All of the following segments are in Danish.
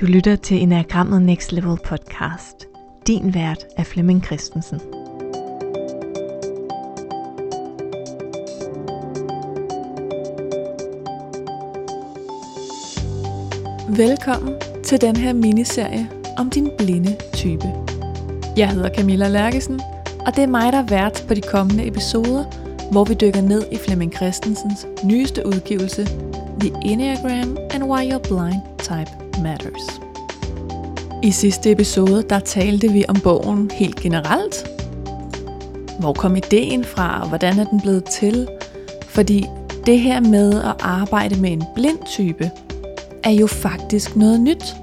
Du lytter til Enagrammet Next Level podcast. Din vært er Flemming Christensen. Velkommen til den her miniserie om din blinde type. Jeg hedder Camilla Lærkesen, og det er mig, der er vært på de kommende episoder, hvor vi dykker ned i Flemming Christensens nyeste udgivelse, The Enneagram and Why Your Blind Type Matters. I sidste episode, der talte vi om bogen helt generelt. Hvor kom ideen fra, og hvordan er den blevet til? Fordi det her med at arbejde med en blind type, er jo faktisk noget nyt.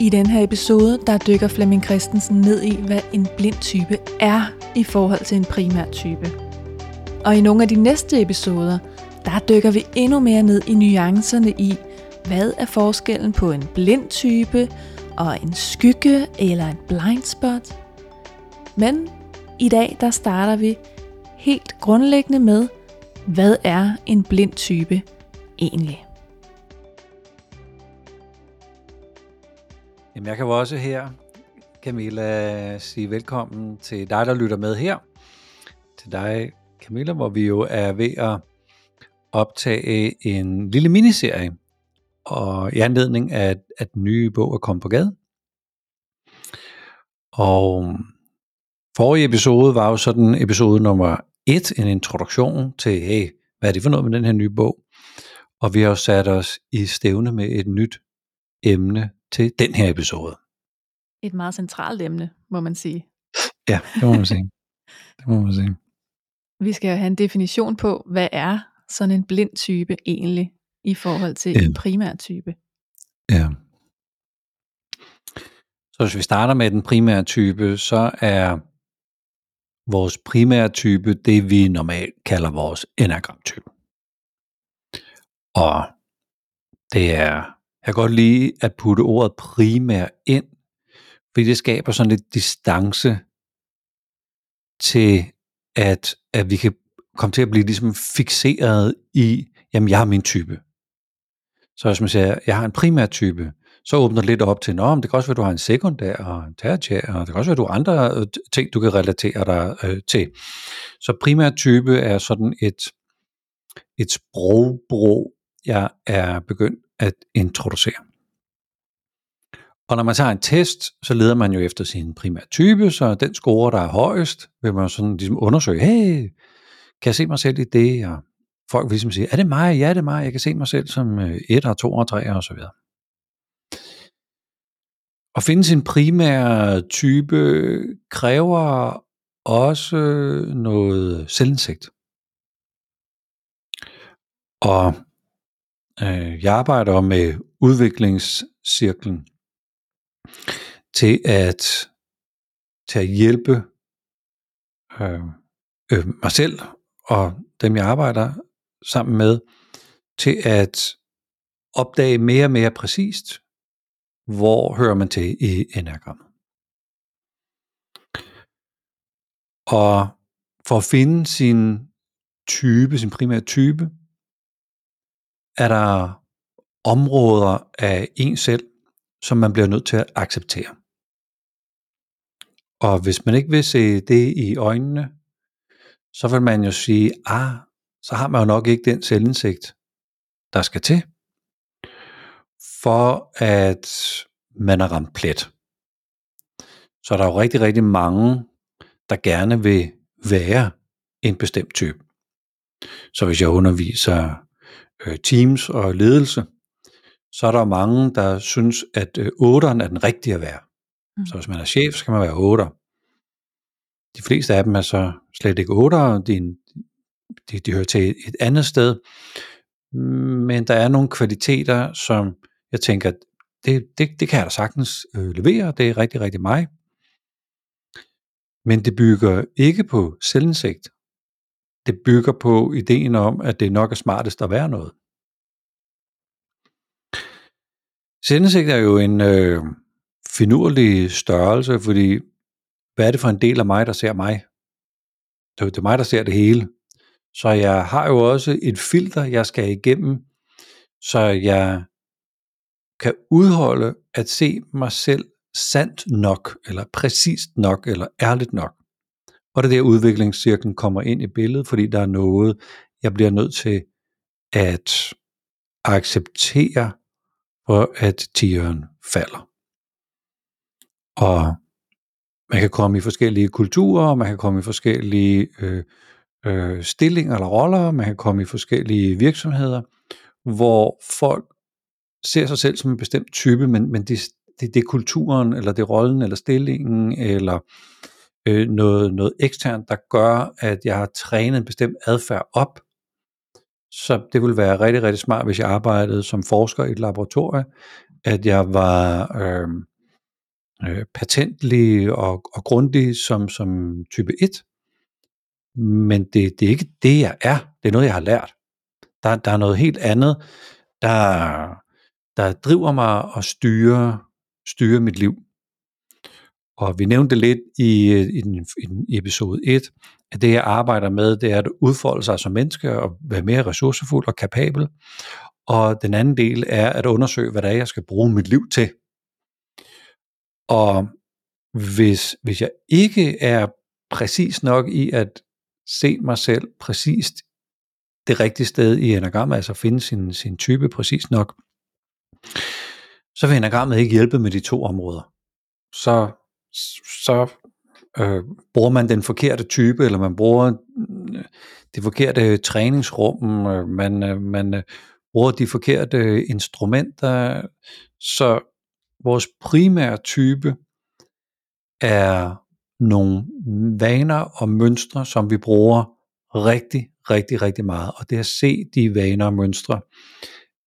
I den her episode, der dykker Flemming Christensen ned i, hvad en blind type er i forhold til en primær type. Og i nogle af de næste episoder, der dykker vi endnu mere ned i nuancerne i, hvad er forskellen på en blind type og en skygge eller en blind spot? Men i dag der starter vi helt grundlæggende med, hvad er en blind type egentlig? Jamen, jeg kan jo også her, Camilla, sige velkommen til dig, der lytter med her. Til dig, Camilla, hvor vi jo er ved at optage en lille miniserie og i anledning af, at den nye bog er kommet på gaden. Og forrige episode var jo sådan episode nummer et, en introduktion til, hey, hvad er det for noget med den her nye bog? Og vi har jo sat os i stævne med et nyt emne til den her episode. Et meget centralt emne, må man sige. Ja, det må man sige. Det må man sige. Vi skal jo have en definition på, hvad er sådan en blind type egentlig? I forhold til ja. en primær type. Ja. Så hvis vi starter med den primære type, så er vores primære type det, vi normalt kalder vores enagramtype. Og det er, jeg kan godt lide at putte ordet primær ind, fordi det skaber sådan lidt distance til, at, at vi kan komme til at blive ligesom fixeret i, jamen jeg har min type. Så hvis man siger, jeg har en primær type, så åbner det lidt op til, om det kan også være, at du har en sekundær og en tertiær, og det kan også være, at du har andre øh, ting, du kan relatere dig øh, til. Så primær type er sådan et, et sprogbrug, jeg er begyndt at introducere. Og når man tager en test, så leder man jo efter sin primære type, så den score, der er højest, vil man sådan ligesom undersøge, hey, kan jeg se mig selv i det, og folk vil ligesom sige, er det mig? Ja, det er mig. Jeg kan se mig selv som øh, et og to og tre og så videre. At finde sin primære type kræver også noget selvindsigt. Og øh, jeg arbejder med udviklingscirklen til at, til at hjælpe øh, øh, mig selv og dem, jeg arbejder sammen med, til at opdage mere og mere præcist, hvor hører man til i enagrammet. Og for at finde sin type, sin primære type, er der områder af en selv, som man bliver nødt til at acceptere. Og hvis man ikke vil se det i øjnene, så vil man jo sige, ah, så har man jo nok ikke den selvindsigt, der skal til, for at man er ramt plet. Så er der jo rigtig, rigtig mange, der gerne vil være en bestemt type. Så hvis jeg underviser øh, teams og ledelse, så er der mange, der synes, at øh, 8'eren er den rigtige at være. Mm. Så hvis man er chef, så kan man være 8'er. De fleste af dem er så slet ikke 8'ere, de, de, de hører til et andet sted, men der er nogle kvaliteter, som jeg tænker, det, det, det kan jeg da sagtens øh, levere, det er rigtig, rigtig mig. Men det bygger ikke på selvindsigt. Det bygger på ideen om, at det nok er smartest at være noget. Selvindsigt er jo en øh, finurlig størrelse, fordi hvad er det for en del af mig, der ser mig? Det er, det mig, der ser det hele. Så jeg har jo også et filter, jeg skal igennem, så jeg kan udholde at se mig selv sandt nok, eller præcist nok, eller ærligt nok. Og det er der udviklingscirklen kommer ind i billedet, fordi der er noget, jeg bliver nødt til at acceptere, for at tigeren falder. Og man kan komme i forskellige kulturer, man kan komme i forskellige øh, øh, stillinger eller roller, man kan komme i forskellige virksomheder, hvor folk ser sig selv som en bestemt type, men, men det, det, det er kulturen, eller det er rollen, eller stillingen, eller øh, noget, noget eksternt, der gør, at jeg har trænet en bestemt adfærd op. Så det ville være rigtig, rigtig smart, hvis jeg arbejdede som forsker i et laboratorium, at jeg var øh, øh, patentlig og, og grundig som, som type 1. Men det, det er ikke det, jeg er. Det er noget, jeg har lært. Der, der er noget helt andet, der, der driver mig og styre, styre mit liv. Og vi nævnte lidt i, i, den, i den episode 1, at det jeg arbejder med, det er at udfolde sig som menneske og være mere ressourcefuld og kapabel. Og den anden del er at undersøge, hvad det er, jeg skal bruge mit liv til. Og hvis, hvis jeg ikke er præcis nok i at se mig selv præcist det rigtige sted i enagrammet, altså finde sin, sin type præcis nok, så vil enagrammet ikke hjælpe med de to områder. Så, så øh, bruger man den forkerte type, eller man bruger øh, det forkerte træningsrum, øh, man, øh, man øh, bruger de forkerte instrumenter. Så vores primære type er nogle vaner og mønstre, som vi bruger rigtig, rigtig, rigtig meget. Og det at se de vaner og mønstre,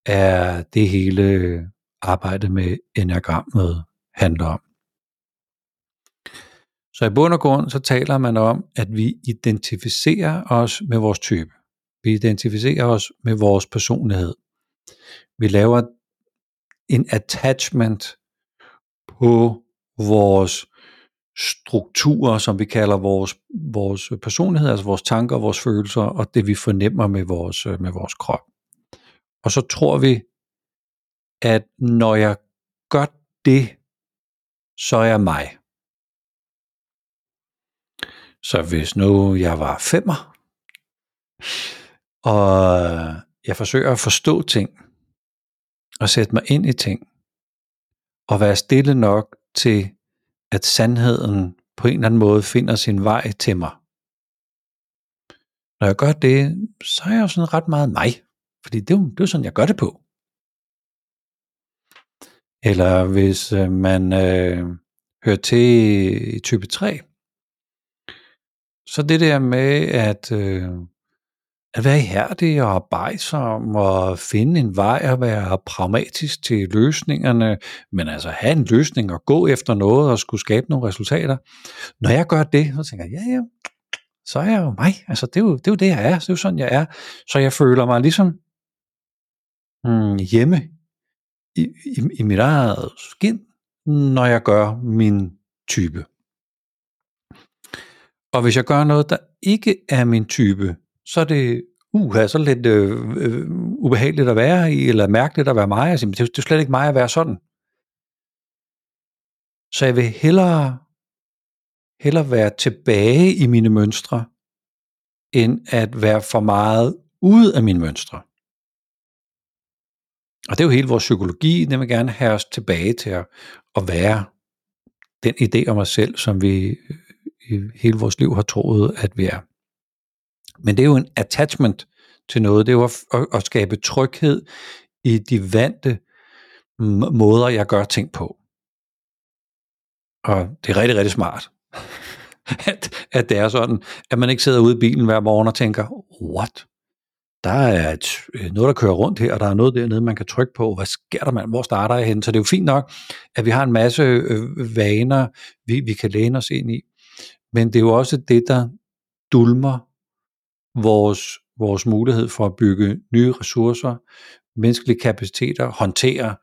er det hele arbejdet med enagrammet handler om. Så i bund og grund, så taler man om, at vi identificerer os med vores type. Vi identificerer os med vores personlighed. Vi laver en attachment på vores strukturer, som vi kalder vores, vores personlighed, altså vores tanker, vores følelser, og det vi fornemmer med vores, øh, med vores krop. Og så tror vi, at når jeg gør det, så er jeg mig. Så hvis nu jeg var femmer, og jeg forsøger at forstå ting, og sætte mig ind i ting, og være stille nok til, at sandheden på en eller anden måde finder sin vej til mig. Når jeg gør det, så er jeg jo sådan ret meget mig. Fordi det er jo, det er jo sådan, jeg gør det på. Eller hvis øh, man øh, hører til i type 3, så det der med at, øh, at være ihærdig og arbejdsom og finde en vej og være pragmatisk til løsningerne, men altså have en løsning og gå efter noget og skulle skabe nogle resultater. Når jeg gør det, så tænker jeg, ja, ja, så er jeg jo mig. Altså, det er jo det, er jo det jeg er. Det er jo sådan, jeg er. Så jeg føler mig ligesom mm, hjemme i, i, i mit eget skin, når jeg gør min type. Og hvis jeg gør noget, der ikke er min type, så er det uha, så lidt øh, øh, ubehageligt at være i, eller mærkeligt at være mig. Altså, det, det er slet ikke mig at være sådan. Så jeg vil hellere, hellere være tilbage i mine mønstre, end at være for meget ude af mine mønstre. Og det er jo hele vores psykologi, den vil gerne have os tilbage til at, at være den idé om os selv, som vi øh, i hele vores liv har troet, at vi er. Men det er jo en attachment til noget. Det er jo at, at, at skabe tryghed i de vante måder, jeg gør ting på. Og det er rigtig, rigtig smart, at, at det er sådan, at man ikke sidder ude i bilen hver morgen og tænker, what? der er et, øh, noget, der kører rundt her, og der er noget dernede, man kan trykke på. Hvad sker der, mand? Hvor starter jeg hen? Så det er jo fint nok, at vi har en masse øh, vaner, vi, vi kan læne os ind i. Men det er jo også det, der dulmer vores, vores mulighed for at bygge nye ressourcer, menneskelige kapaciteter, håndtere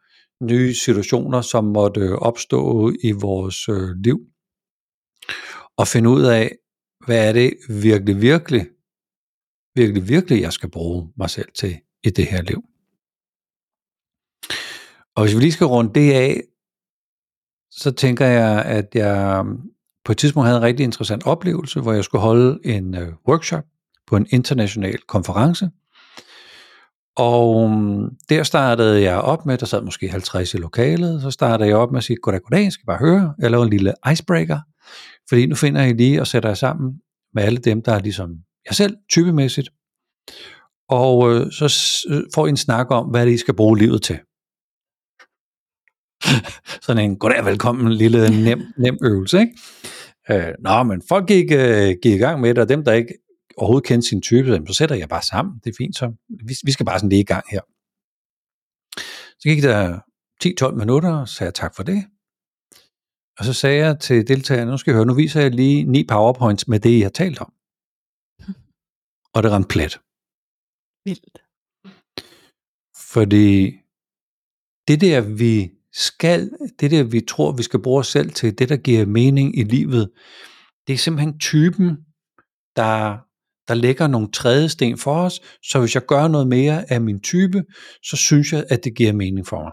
nye situationer, som måtte øh, opstå i vores øh, liv. Og finde ud af, hvad er det virkelig, virkelig, virkelig, virkelig, jeg skal bruge mig selv til i det her liv. Og hvis vi lige skal runde det af, så tænker jeg, at jeg mm, på et tidspunkt havde en rigtig interessant oplevelse, hvor jeg skulle holde en øh, workshop på en international konference. Og mm, der startede jeg op med, der sad måske 50 i lokalet, så startede jeg op med at sige, goddag, goddag, skal I bare høre, jeg laver en lille icebreaker, fordi nu finder jeg lige og sætter jer sammen med alle dem, der er ligesom jeg selv, typemæssigt, og øh, så øh, får I en snak om, hvad det I skal bruge livet til. Sådan en goddag velkommen lille nem, nem øvelse, ikke? Øh, nå, men folk gik, øh, gik i gang med det, og dem, der ikke overhovedet kendte sin type, så sætter jeg bare sammen. Det er fint, så vi, vi skal bare sådan lige i gang her. Så gik der 10-12 minutter, og sagde jeg tak for det. Og så sagde jeg til deltagerne, nu skal jeg høre, nu viser jeg lige ni powerpoints med det, I har talt om. Og det ramte plet. Vildt. Fordi det der, vi skal, det der, vi tror, vi skal bruge os selv til, det der giver mening i livet, det er simpelthen typen, der, der lægger nogle trædesten for os, så hvis jeg gør noget mere af min type, så synes jeg, at det giver mening for mig.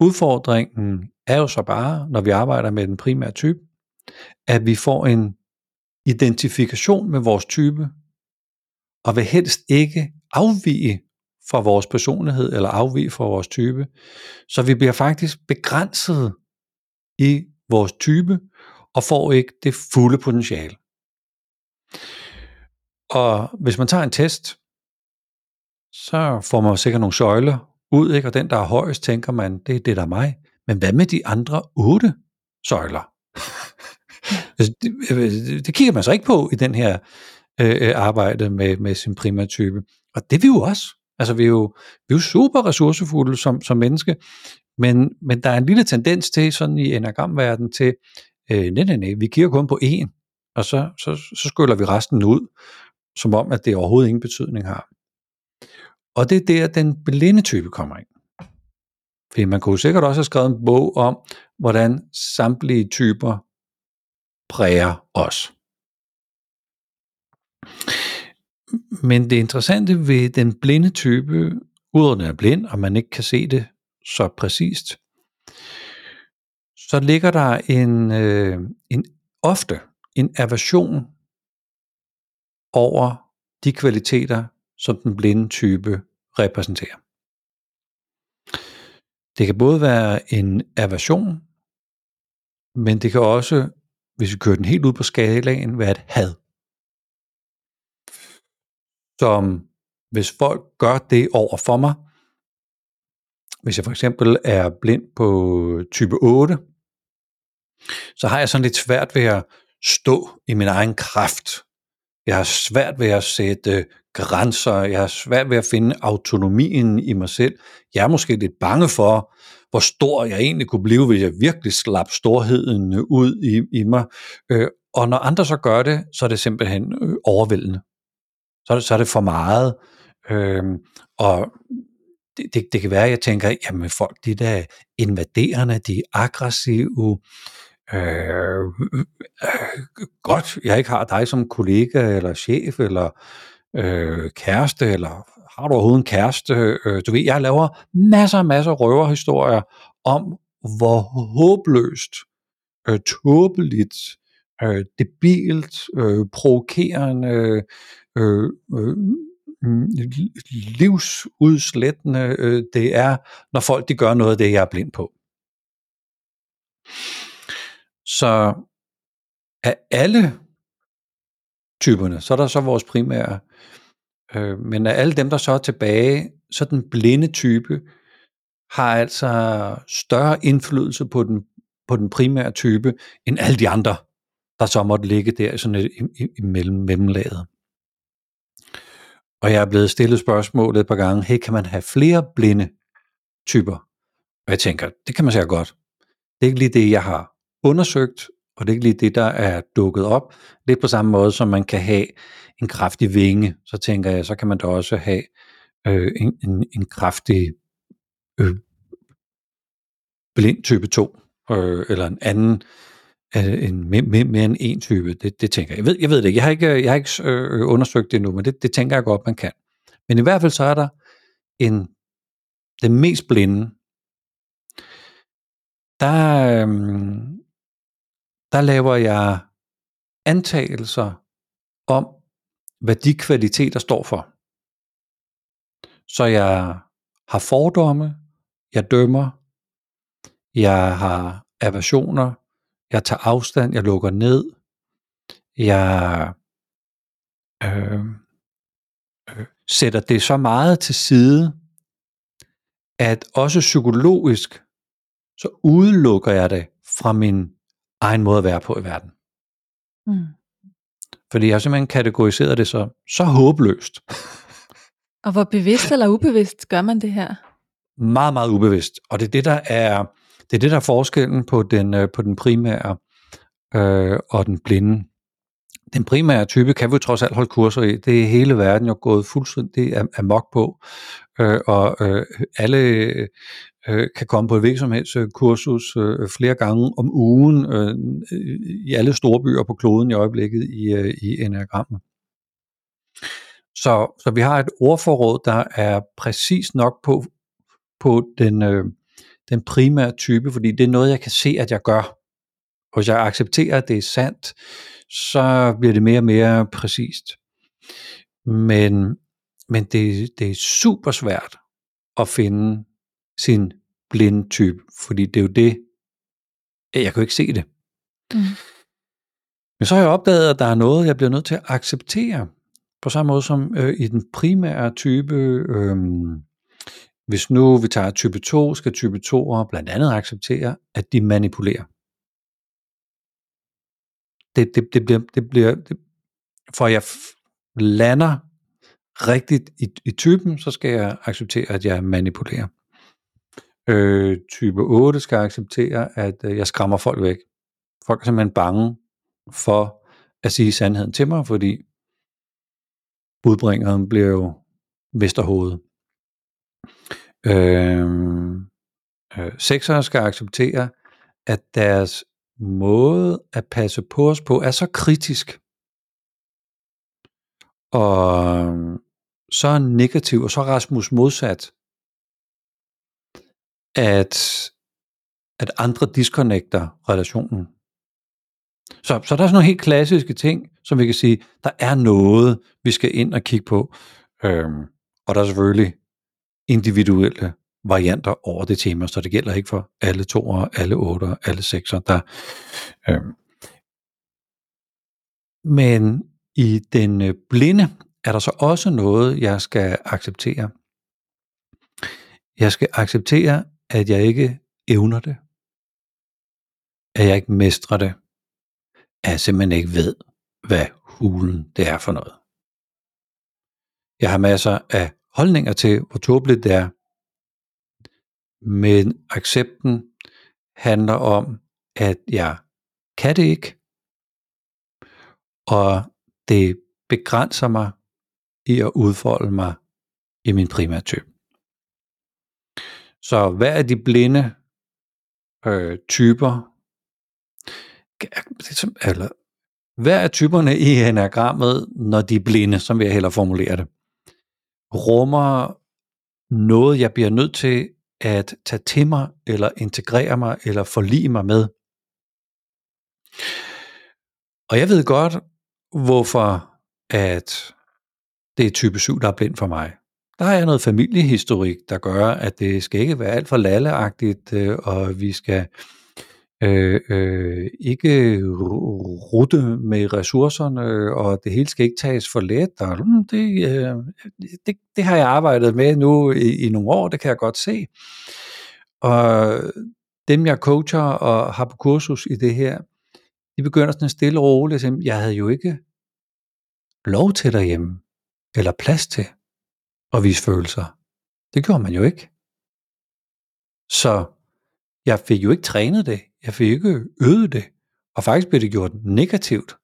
Udfordringen er jo så bare, når vi arbejder med den primære type, at vi får en identifikation med vores type, og vil helst ikke afvige fra vores personlighed eller afvige fra vores type. Så vi bliver faktisk begrænset i vores type og får ikke det fulde potentiale. Og hvis man tager en test, så får man sikkert nogle søjler ud, ikke? og den, der er højest, tænker man, det er det, der er mig. Men hvad med de andre otte søjler? Altså, det, det, det kigger man så ikke på i den her øh, øh arbejde med, med sin primærtype. Og det er vi jo også. Altså, vi er jo, vi er jo super ressourcefulde som, som menneske, men, men der er en lille tendens til, sådan i enagramverdenen, til, øh, nej, nej, nej, vi kigger kun på én, og så, så, så skyller vi resten ud, som om, at det overhovedet ingen betydning har. Og det er der, den blinde type kommer ind. Fordi man kunne sikkert også have skrevet en bog om, hvordan samtlige typer præger os. Men det interessante ved den blinde type, udover den er blind, og man ikke kan se det så præcist, så ligger der en, øh, en ofte en aversion over de kvaliteter, som den blinde type repræsenterer. Det kan både være en aversion, men det kan også, hvis vi kører den helt ud på skalaen, være et had som hvis folk gør det over for mig, hvis jeg for eksempel er blind på type 8, så har jeg sådan lidt svært ved at stå i min egen kraft. Jeg har svært ved at sætte øh, grænser, jeg har svært ved at finde autonomien i mig selv. Jeg er måske lidt bange for, hvor stor jeg egentlig kunne blive, hvis jeg virkelig slap storheden øh, ud i, i mig. Øh, og når andre så gør det, så er det simpelthen overvældende så er det, så er det for meget. Øhm, og det, det, det kan være, at jeg tænker, jamen folk, de der invaderende, de er aggressive, øh, øh, godt, jeg ikke har dig som kollega, eller chef, eller øh, kæreste, eller har du overhovedet en kæreste? Øh, du ved, jeg laver masser og masser af røverhistorier om, hvor håbløst, øh, tåbeligt, øh, debilt, øh, provokerende, øh, øh, livsudslættende øh, det er, når folk de gør noget af det, jeg er blind på. Så af alle typerne, så er der så vores primære, øh, men af alle dem, der så er tilbage, så den blinde type har altså større indflydelse på den, på den primære type, end alle de andre, der så måtte ligge der i sådan et, i, i mellem, mellemlaget. Og jeg er blevet stillet spørgsmålet et par gange, hey, kan man have flere blinde typer? Og jeg tænker, det kan man sikkert godt. Det er ikke lige det, jeg har undersøgt, og det er ikke lige det, der er dukket op. Lidt på samme måde, som man kan have en kraftig vinge, så tænker jeg, så kan man da også have øh, en, en, en kraftig øh, blind type 2, øh, eller en anden øh, en, mere, mere, end en type, det, det tænker jeg. Jeg ved, jeg ved det ikke, jeg har ikke, jeg har ikke øh, undersøgt det endnu, men det, det tænker jeg godt, man kan. Men i hvert fald så er der en den mest blinde, der, øh, der laver jeg antagelser om, hvad de kvaliteter står for. Så jeg har fordomme, jeg dømmer, jeg har aversioner, jeg tager afstand, jeg lukker ned, jeg øh, øh, sætter det så meget til side, at også psykologisk, så udelukker jeg det fra min egen måde at være på i verden. Mm. Fordi jeg har simpelthen kategoriseret det så, så håbløst. Og hvor bevidst eller ubevidst gør man det her? Meget, meget ubevidst. Og det er det, der er, det er, det, der er forskellen på den, øh, på den primære øh, og den blinde. Den primære type kan vi trods alt holde kurser i. Det er hele verden jo gået fuldstændig amok på. Øh, og øh, alle øh, kan komme på et virksomhedskursus øh, øh, flere gange om ugen øh, i alle store byer på kloden i øjeblikket i, øh, i enagrammet. Så, så vi har et ordforråd, der er præcis nok på, på den, øh, den primære type, fordi det er noget, jeg kan se, at jeg gør. Og hvis jeg accepterer, at det er sandt, så bliver det mere og mere præcist. Men, men det, det er super svært at finde sin blinde type, fordi det er jo det, jeg kan jo ikke se det. Mm. Men så har jeg opdaget, at der er noget, jeg bliver nødt til at acceptere. På samme måde som øh, i den primære type, øh, hvis nu vi tager type 2, skal type 2 blandt andet acceptere, at de manipulerer. Det, det, det bliver, det bliver det, for jeg lander rigtigt i, i typen, så skal jeg acceptere, at jeg manipulerer. Øh, type 8 skal acceptere, at øh, jeg skræmmer folk væk. Folk er simpelthen bange for at sige sandheden til mig, fordi budbringeren bliver jo Vesterhovedet. Øh, øh, seksere skal acceptere, at deres måde at passe på os på er så kritisk, og øhm, så negativ, og så Rasmus modsat, at, at andre disconnecter relationen. Så, så der er sådan nogle helt klassiske ting, som vi kan sige, der er noget, vi skal ind og kigge på. Øhm, og der er selvfølgelig individuelle varianter over det tema, så det gælder ikke for alle toer, alle otter, alle sekser. Der, øhm. Men i den øh, blinde er der så også noget, jeg skal acceptere. Jeg skal acceptere, at jeg ikke evner det. At jeg ikke mestrer det. At jeg simpelthen ikke ved, hvad hulen det er for noget. Jeg har masser af holdninger til, hvor tåbeligt det er. Men accepten handler om, at jeg kan det ikke, og det begrænser mig i at udfolde mig i min primære type. Så hvad er de blinde øh, typer? Eller, hvad er typerne i enagrammet, når de er blinde, som jeg heller formulere det? Rummer noget, jeg bliver nødt til at tage til mig, eller integrere mig, eller forlige mig med. Og jeg ved godt, hvorfor at det er type 7, der er blind for mig. Der er noget familiehistorik, der gør, at det skal ikke være alt for lalleagtigt, øh, og vi skal øh, øh, ikke rute med ressourcerne, og det hele skal ikke tages for let. Og, mm, det, øh, det, det har jeg arbejdet med nu i, i nogle år, det kan jeg godt se. Og dem, jeg coacher og har på kursus i det her, de begynder sådan stille og roligt at jeg havde jo ikke lov til derhjemme, eller plads til at vise følelser. Det gjorde man jo ikke. Så jeg fik jo ikke trænet det. Jeg fik ikke øvet det. Og faktisk blev det gjort negativt,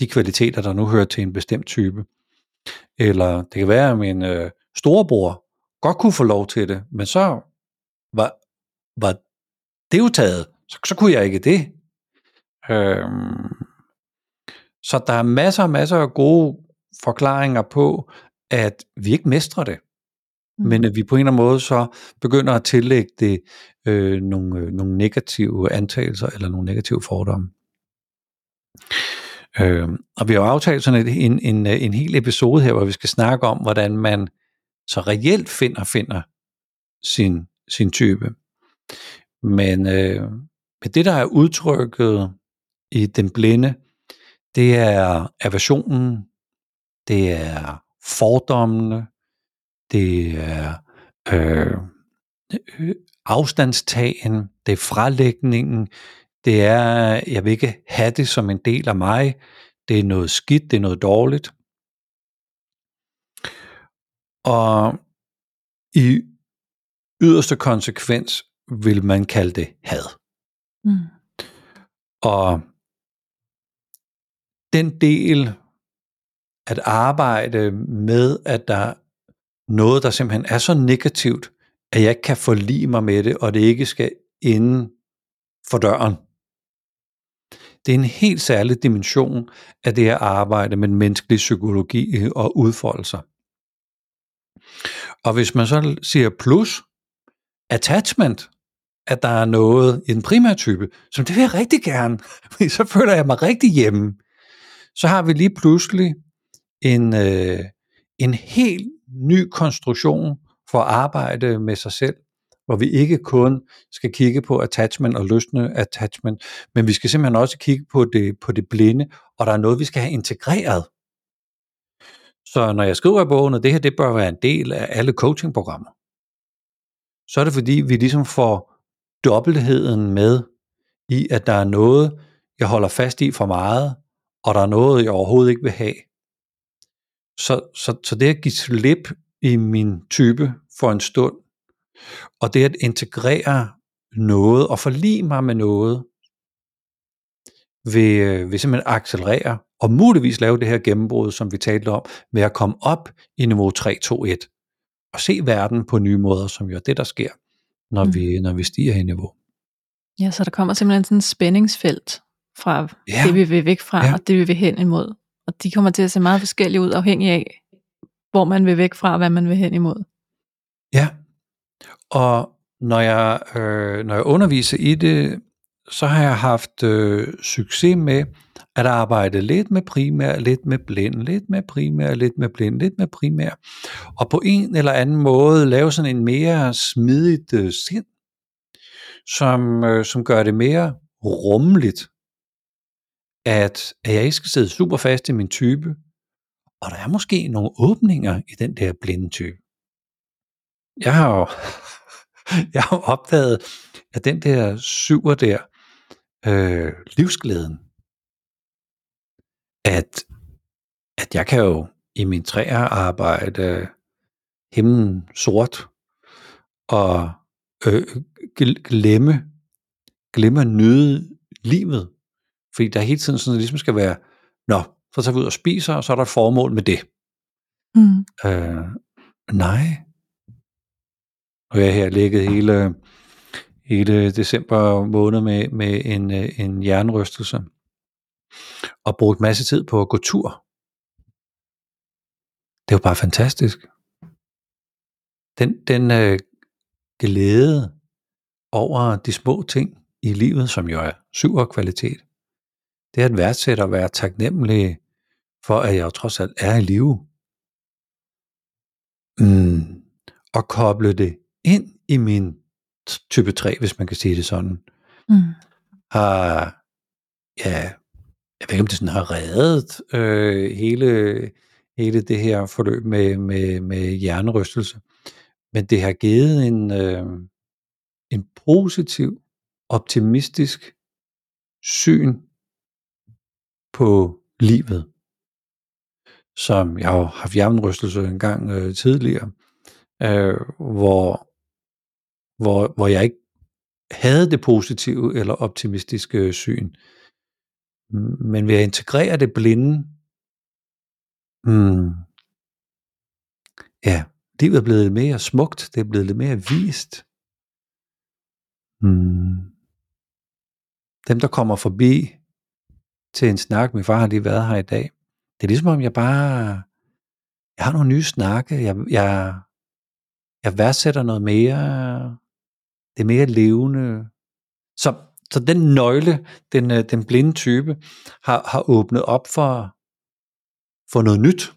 de kvaliteter, der nu hører til en bestemt type. Eller det kan være, at min øh, storebror godt kunne få lov til det, men så var, var det jo taget. Så, så kunne jeg ikke det. Øhm, så der er masser og masser af gode forklaringer på, at vi ikke mestrer det. mm. men at vi på en eller anden måde så begynder at tillægge det øh, nogle, øh, nogle negative antagelser eller nogle negative fordomme. Øh, og vi har jo aftalt sådan en, en, en, en hel episode her, hvor vi skal snakke om, hvordan man så reelt finder finder sin, sin type. Men, øh, men det, der er udtrykket i den blinde, det er aversionen, det er fordommene, det er øh, afstandstagen, det er frelægningen, det er, jeg vil ikke have det som en del af mig, det er noget skidt, det er noget dårligt. Og i yderste konsekvens vil man kalde det had. Mm. Og den del at arbejde med, at der er noget, der simpelthen er så negativt, at jeg ikke kan forlige mig med det, og det ikke skal inden for døren. Det er en helt særlig dimension af det at arbejde med menneskelig psykologi øh, og udfoldelser. Og hvis man så siger plus, attachment, at der er noget i den primære type, som det vil jeg rigtig gerne, så føler jeg mig rigtig hjemme. Så har vi lige pludselig en, øh, en helt ny konstruktion for at arbejde med sig selv, hvor vi ikke kun skal kigge på attachment og løsne attachment, men vi skal simpelthen også kigge på det, på det blinde, og der er noget, vi skal have integreret. Så når jeg skriver i bogen, at det her det bør være en del af alle coachingprogrammer, så er det fordi, vi ligesom får dobbeltheden med i, at der er noget, jeg holder fast i for meget, og der er noget, jeg overhovedet ikke vil have. Så, så, så det at give slip i min type for en stund, og det at integrere noget og forlige mig med noget, vil, øh, vil simpelthen accelerere og muligvis lave det her gennembrud, som vi talte om, med at komme op i niveau 3, 2, 1 og se verden på nye måder, som jo er det, der sker, når, mm. vi, når vi stiger i niveau. Ja, så der kommer simpelthen sådan et spændingsfelt fra ja. det, vi vil væk fra, ja. og det, vi vil hen imod. Og de kommer til at se meget forskellige ud, afhængig af, hvor man vil væk fra, og hvad man vil hen imod. Ja, og når jeg, øh, når jeg underviser i det, så har jeg haft øh, succes med at arbejde lidt med primær, lidt med blind, lidt med primær, lidt med blind, lidt med primær, og på en eller anden måde lave sådan en mere smidigt øh, sind, som, øh, som gør det mere rummeligt, at, at jeg ikke skal sidde super fast i min type, og der er måske nogle åbninger i den der blinde type. Jeg har jo jeg har opdaget, at den der syver der, øh, livsglæden, at, at jeg kan jo i min træer arbejde himlen sort og øh, glemme, glemme at nyde livet. Fordi der hele tiden sådan, det ligesom skal være, nå, så tager vi ud og spiser, og så er der et formål med det. Mm. Øh, nej. Og jeg har ligget hele, hele december måned med, med en, en jernrystelse og brugt masse tid på at gå tur. Det var bare fantastisk. Den, den øh, glæde over de små ting i livet, som jo er syv kvalitet, det er at værdsætte og være taknemmelig for, at jeg jo trods alt er i live. Mm. Og koble det ind i min type 3, hvis man kan sige det sådan, mm. har, ja, jeg ved ikke, om det sådan har reddet øh, hele, hele det her forløb med, med, med hjernerystelse. Men det har givet en, øh, en positiv, optimistisk syn på livet, som jeg har haft hjernerystelse en gang øh, tidligere, øh, hvor, hvor, hvor jeg ikke havde det positive eller optimistiske syn. Men ved at integrere det blinde, hmm, ja, livet er blevet mere smukt, det er blevet lidt mere vist. Hmm. Dem, der kommer forbi til en snak, min far har lige været her i dag, det er ligesom om jeg bare, jeg har nogle nye snakke, jeg, jeg, jeg værdsætter noget mere, det er mere levende. Så, så den nøgle, den, øh, den blinde type, har, har åbnet op for, for noget nyt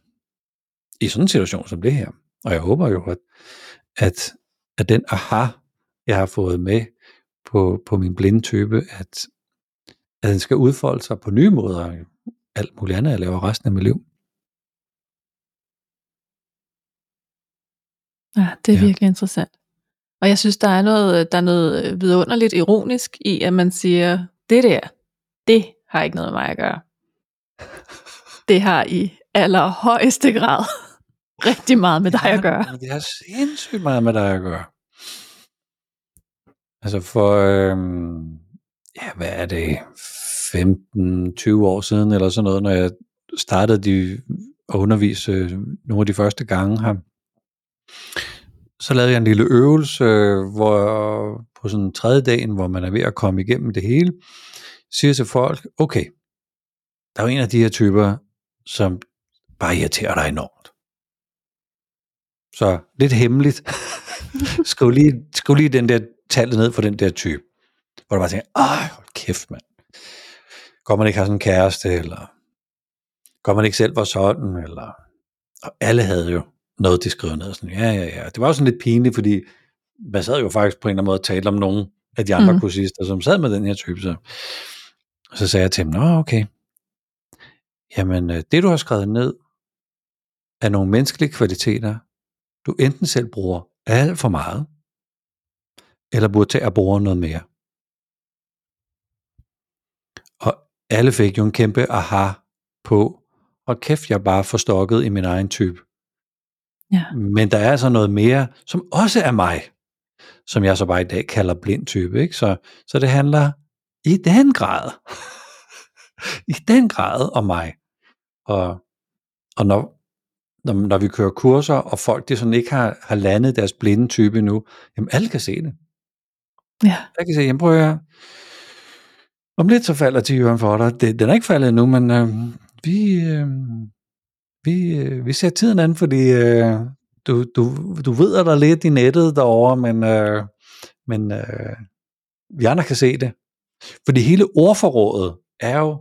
i sådan en situation som det her. Og jeg håber jo, at, at, at den aha, jeg har fået med på, på min blinde type, at, at den skal udfolde sig på nye måder, alt muligt andet, jeg laver resten af mit liv. Ja, det er Ja. virkelig interessant. Og jeg synes, der er noget, der er noget vidunderligt ironisk i, at man siger, det der, det har ikke noget med mig at gøre. Det har i allerhøjeste grad rigtig meget med dig at gøre. Ja, det har sindssygt meget med dig at gøre. Altså for, øhm, ja, hvad er det, 15-20 år siden eller sådan noget, når jeg startede de, at undervise øh, nogle af de første gange her, så lavede jeg en lille øvelse, hvor på sådan en tredje dagen, hvor man er ved at komme igennem det hele, siger til folk, okay, der er jo en af de her typer, som bare irriterer dig enormt. Så lidt hemmeligt. skriv, lige, skriv lige den der tallet ned for den der type. Hvor du bare tænker, ej, hold kæft mand. Går man ikke har sådan en kæreste, eller går man ikke selv var sådan, eller... Og alle havde jo noget, de skrev ned. Sådan, ja, ja, ja. Det var jo sådan lidt pinligt, fordi man sad jo faktisk på en eller anden måde og talte om nogen af de andre Mm. mm. kursister, som sad med den her type. Så, og så sagde jeg til dem, nå okay, jamen øh, det du har skrevet ned, er nogle menneskelige kvaliteter, du enten selv bruger alt for meget, eller burde tage at bruge noget mere. Og alle fik jo en kæmpe aha på, og kæft, jeg bare forstokket i min egen type. Ja. Men der er altså noget mere, som også er mig, som jeg så bare i dag kalder blind type. Ikke? Så, så det handler i den grad, i den grad om mig. Og, og når, når, når vi kører kurser, og folk de sådan ikke har, har landet deres blinde type endnu, jamen alle kan se det. Ja, Jeg kan se, jamen prøv at. Om lidt så falder tiøren for dig. Det, den er ikke faldet endnu, men øh, vi, øh, vi, øh, vi ser tiden an, fordi øh, du, du, du ved der lidt i nettet derovre, men, øh, men øh, vi andre kan se det. Fordi hele ordforrådet er jo,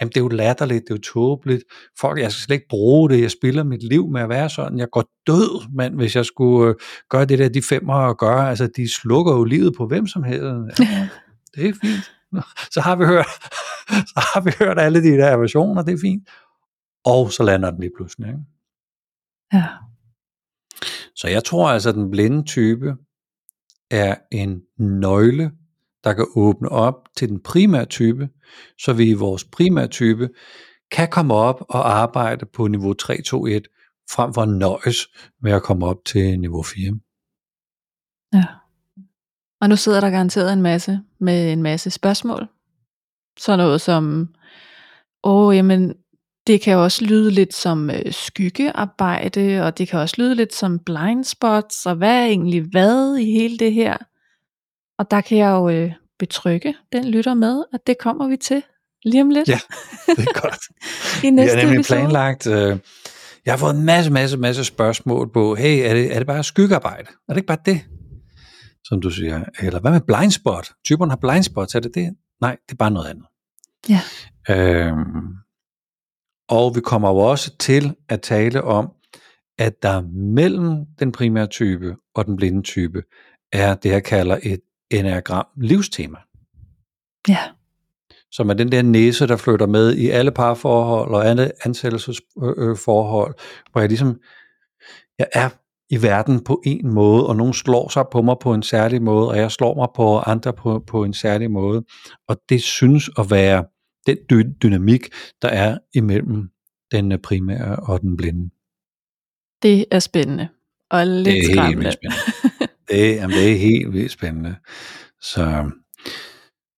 jamen det er jo latterligt, det er jo tåbeligt. Folk, jeg skal slet ikke bruge det, jeg spiller mit liv med at være sådan. Jeg går død, mand, hvis jeg skulle øh, gøre det der, de femmer gør. Altså, de slukker jo livet på hvem som helst. Ja, det er fint. Så har vi hørt, så har vi hørt alle de der versioner, det er fint. Og så lander den lige pludselig. Ikke? ja, Så jeg tror altså, at den blinde type er en nøgle, der kan åbne op til den primære type, så vi i vores primære type kan komme op og arbejde på niveau 3, 2, 1, frem for at nøjes med at komme op til niveau 4. ja. Og nu sidder der garanteret en masse med en masse spørgsmål. Sådan noget som, åh, jamen, det kan også lyde lidt som øh, skyggearbejde, og det kan også lyde lidt som blind spots, og hvad er egentlig hvad i hele det her? Og der kan jeg jo øh, betrygge den lytter med, at det kommer vi til lige om lidt Ja, Det er godt. i næste har nemlig episode. planlagt, øh, jeg har fået en masse, masse, masse spørgsmål på, hey, er det, er det bare skyggearbejde? Er det ikke bare det? Som du siger. Eller hvad med blindspot? Typerne har blindspots, er det det? Nej, det er bare noget andet. Ja. Øhm, og vi kommer jo også til at tale om, at der mellem den primære type og den blinde type er det, jeg kalder et enneagram livstema Ja, som er den der næse, der flytter med i alle parforhold og alle ansættelsesforhold, hvor jeg ligesom, jeg er i verden på en måde, og nogen slår sig på mig på en særlig måde, og jeg slår mig på andre på, på en særlig måde. Og det synes at være den dy- dynamik, der er imellem den primære og den blinde. det er spændende. Og lidt det er helt skræmmende. vildt spændende. Det, jamen, det er helt vildt spændende. Så,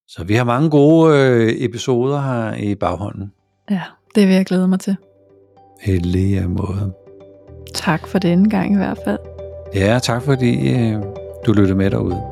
så vi har mange gode øh, episoder her i baghånden. Ja, det vil jeg glæde mig til. I lige måde. Tak for denne gang i hvert fald. Ja, tak fordi øh, du lyttede med derude.